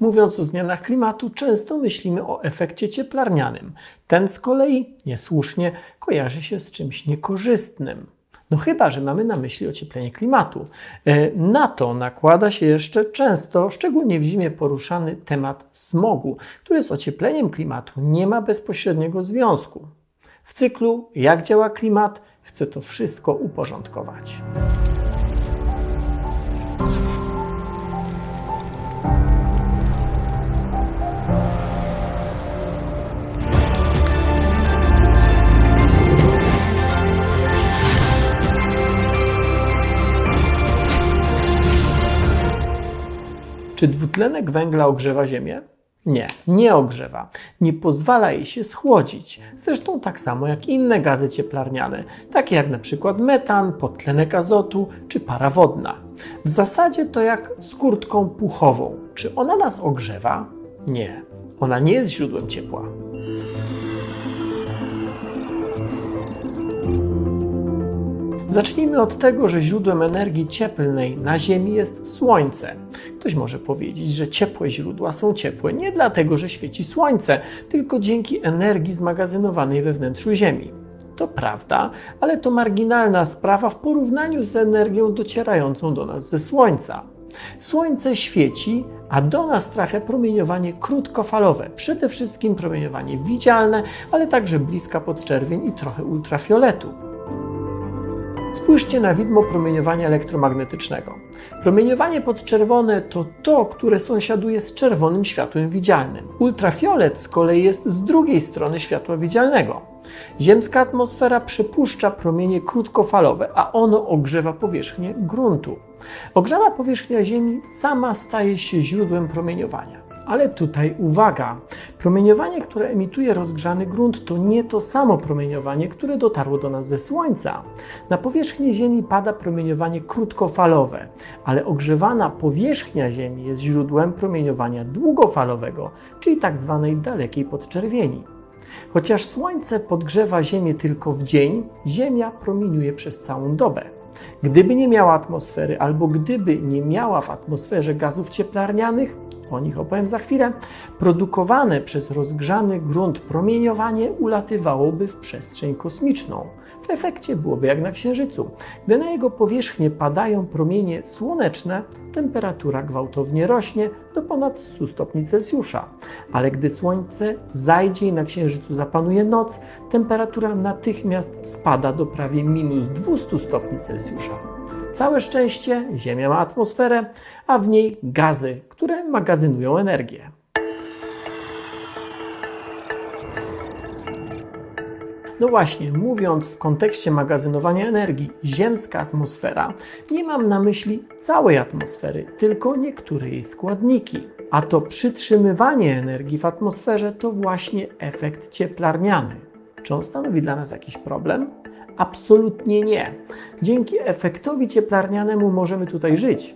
Mówiąc o zmianach klimatu, często myślimy o efekcie cieplarnianym. Ten z kolei niesłusznie kojarzy się z czymś niekorzystnym. No chyba, że mamy na myśli ocieplenie klimatu. E, na to nakłada się jeszcze często, szczególnie w zimie, poruszany temat smogu, który z ociepleniem klimatu nie ma bezpośredniego związku. W cyklu Jak działa klimat chcę to wszystko uporządkować. Czy dwutlenek węgla ogrzewa Ziemię? Nie, nie ogrzewa. Nie pozwala jej się schłodzić. Zresztą tak samo jak inne gazy cieplarniane, takie jak na przykład metan, podtlenek azotu czy para wodna. W zasadzie to jak z kurtką puchową. Czy ona nas ogrzewa? Nie. Ona nie jest źródłem ciepła. Zacznijmy od tego, że źródłem energii cieplnej na Ziemi jest Słońce. Ktoś może powiedzieć, że ciepłe źródła są ciepłe nie dlatego, że świeci Słońce, tylko dzięki energii zmagazynowanej we wnętrzu Ziemi. To prawda, ale to marginalna sprawa w porównaniu z energią docierającą do nas ze Słońca. Słońce świeci, a do nas trafia promieniowanie krótkofalowe, przede wszystkim promieniowanie widzialne, ale także bliska podczerwień i trochę ultrafioletu. Spójrzcie na widmo promieniowania elektromagnetycznego. Promieniowanie podczerwone to to, które sąsiaduje z czerwonym światłem widzialnym. Ultrafiolet z kolei jest z drugiej strony światła widzialnego. Ziemska atmosfera przepuszcza promienie krótkofalowe, a ono ogrzewa powierzchnię gruntu. Ogrzana powierzchnia Ziemi sama staje się źródłem promieniowania. Ale tutaj uwaga! Promieniowanie, które emituje rozgrzany grunt, to nie to samo promieniowanie, które dotarło do nas ze Słońca. Na powierzchnię Ziemi pada promieniowanie krótkofalowe, ale ogrzewana powierzchnia Ziemi jest źródłem promieniowania długofalowego, czyli tak zwanej dalekiej podczerwieni. Chociaż Słońce podgrzewa Ziemię tylko w dzień, Ziemia promieniuje przez całą dobę. Gdyby nie miała atmosfery, albo gdyby nie miała w atmosferze gazów cieplarnianych, o nich opowiem za chwilę, produkowane przez rozgrzany grunt promieniowanie ulatywałoby w przestrzeń kosmiczną. W efekcie byłoby jak na Księżycu. Gdy na jego powierzchnię padają promienie słoneczne, temperatura gwałtownie rośnie do ponad 100 stopni Celsjusza. Ale gdy Słońce zajdzie i na Księżycu zapanuje noc, temperatura natychmiast spada do prawie minus 200 stopni Celsjusza. Całe szczęście Ziemia ma atmosferę, a w niej gazy, które magazynują energię. No właśnie, mówiąc w kontekście magazynowania energii, ziemska atmosfera, nie mam na myśli całej atmosfery, tylko niektóre jej składniki. A to przytrzymywanie energii w atmosferze to właśnie efekt cieplarniany. Czy on stanowi dla nas jakiś problem? Absolutnie nie. Dzięki efektowi cieplarnianemu możemy tutaj żyć.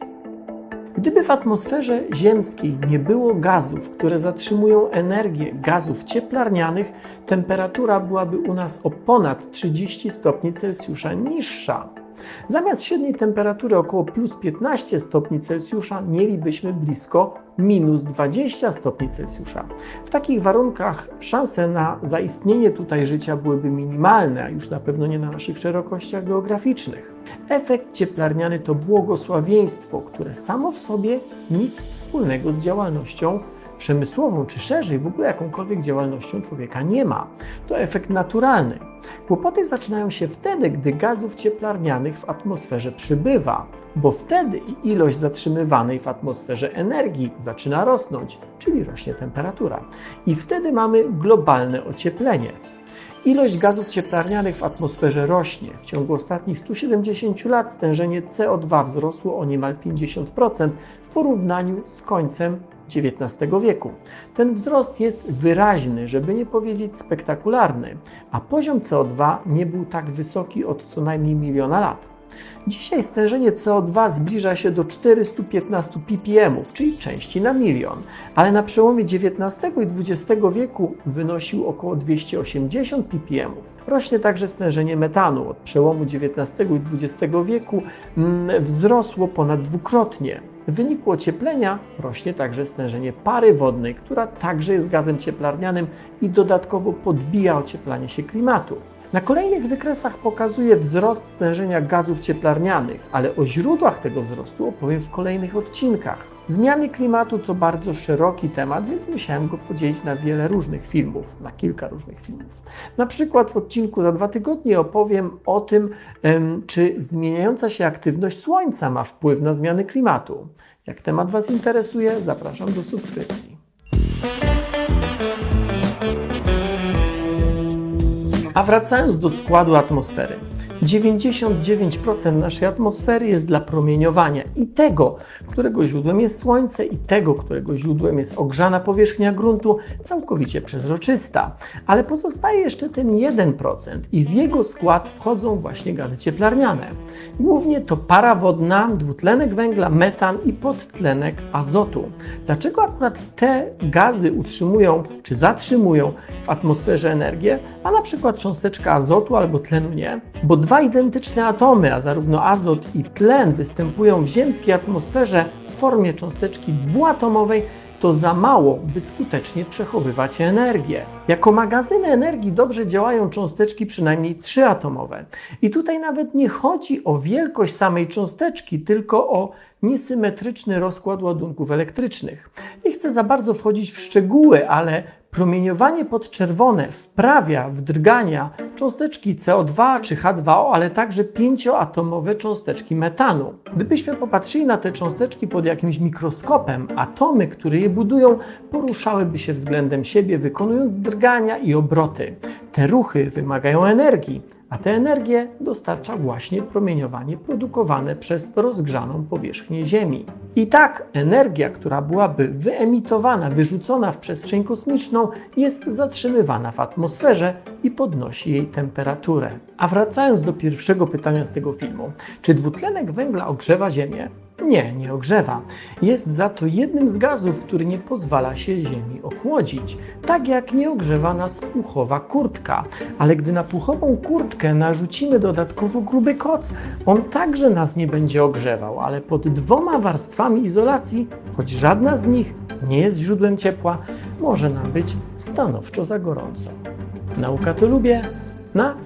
Gdyby w atmosferze ziemskiej nie było gazów, które zatrzymują energię gazów cieplarnianych, temperatura byłaby u nas o ponad 30 stopni Celsjusza niższa. Zamiast średniej temperatury około plus 15 stopni Celsjusza mielibyśmy blisko minus 20 stopni Celsjusza. W takich warunkach szanse na zaistnienie tutaj życia byłyby minimalne, a już na pewno nie na naszych szerokościach geograficznych. Efekt cieplarniany to błogosławieństwo, które samo w sobie nic wspólnego z działalnością przemysłową, czy szerzej w ogóle jakąkolwiek działalnością człowieka nie ma. To efekt naturalny. Kłopoty zaczynają się wtedy, gdy gazów cieplarnianych w atmosferze przybywa, bo wtedy ilość zatrzymywanej w atmosferze energii zaczyna rosnąć, czyli rośnie temperatura. I wtedy mamy globalne ocieplenie. Ilość gazów cieplarnianych w atmosferze rośnie. W ciągu ostatnich 170 lat stężenie CO2 wzrosło o niemal 50% w porównaniu z końcem XIX wieku. Ten wzrost jest wyraźny, żeby nie powiedzieć spektakularny, a poziom CO2 nie był tak wysoki od co najmniej miliona lat. Dzisiaj stężenie CO2 zbliża się do 415 ppm, czyli części na milion, ale na przełomie XIX i XX wieku wynosił około 280 ppm. Rośnie także stężenie metanu. Od przełomu XIX i XX wieku mm, wzrosło ponad dwukrotnie. W wyniku ocieplenia rośnie także stężenie pary wodnej, która także jest gazem cieplarnianym i dodatkowo podbija ocieplanie się klimatu. Na kolejnych wykresach pokazuję wzrost stężenia gazów cieplarnianych, ale o źródłach tego wzrostu opowiem w kolejnych odcinkach. Zmiany klimatu to bardzo szeroki temat, więc musiałem go podzielić na wiele różnych filmów, na kilka różnych filmów. Na przykład w odcinku za dwa tygodnie opowiem o tym, czy zmieniająca się aktywność Słońca ma wpływ na zmiany klimatu. Jak temat Was interesuje, zapraszam do subskrypcji. A wracając do składu atmosfery. 99% naszej atmosfery jest dla promieniowania i tego, którego źródłem jest Słońce, i tego, którego źródłem jest ogrzana powierzchnia gruntu, całkowicie przezroczysta. Ale pozostaje jeszcze ten 1% i w jego skład wchodzą właśnie gazy cieplarniane. Głównie to para wodna, dwutlenek węgla, metan i podtlenek azotu. Dlaczego akurat te gazy utrzymują czy zatrzymują w atmosferze energię, a na przykład cząsteczka azotu albo tlenu nie? Bo dwa identyczne atomy, a zarówno azot i tlen występują w ziemskiej atmosferze w formie cząsteczki dwuatomowej, to za mało, by skutecznie przechowywać energię. Jako magazyny energii dobrze działają cząsteczki przynajmniej trzyatomowe. I tutaj nawet nie chodzi o wielkość samej cząsteczki, tylko o niesymetryczny rozkład ładunków elektrycznych. Nie chcę za bardzo wchodzić w szczegóły, ale promieniowanie podczerwone wprawia w drgania cząsteczki CO2 czy H2O, ale także pięcioatomowe cząsteczki metanu. Gdybyśmy popatrzyli na te cząsteczki pod jakimś mikroskopem, atomy, które je budują, poruszałyby się względem siebie, wykonując drgania i obroty. Te ruchy wymagają energii, a tę energię dostarcza właśnie promieniowanie produkowane przez rozgrzaną powierzchnię Ziemi. I tak energia, która byłaby wyemitowana, wyrzucona w przestrzeń kosmiczną, jest zatrzymywana w atmosferze i podnosi jej temperaturę. A wracając do pierwszego pytania z tego filmu, czy dwutlenek węgla ogrzewa Ziemię? Nie, nie ogrzewa. Jest za to jednym z gazów, który nie pozwala się Ziemi ochłodzić. Tak jak nie ogrzewa nas puchowa kurtka. Ale gdy na puchową kurtkę narzucimy dodatkowo gruby koc, on także nas nie będzie ogrzewał, ale pod dwoma warstwami izolacji, choć żadna z nich nie jest źródłem ciepła, może nam być stanowczo za gorąco. Nauka to lubię na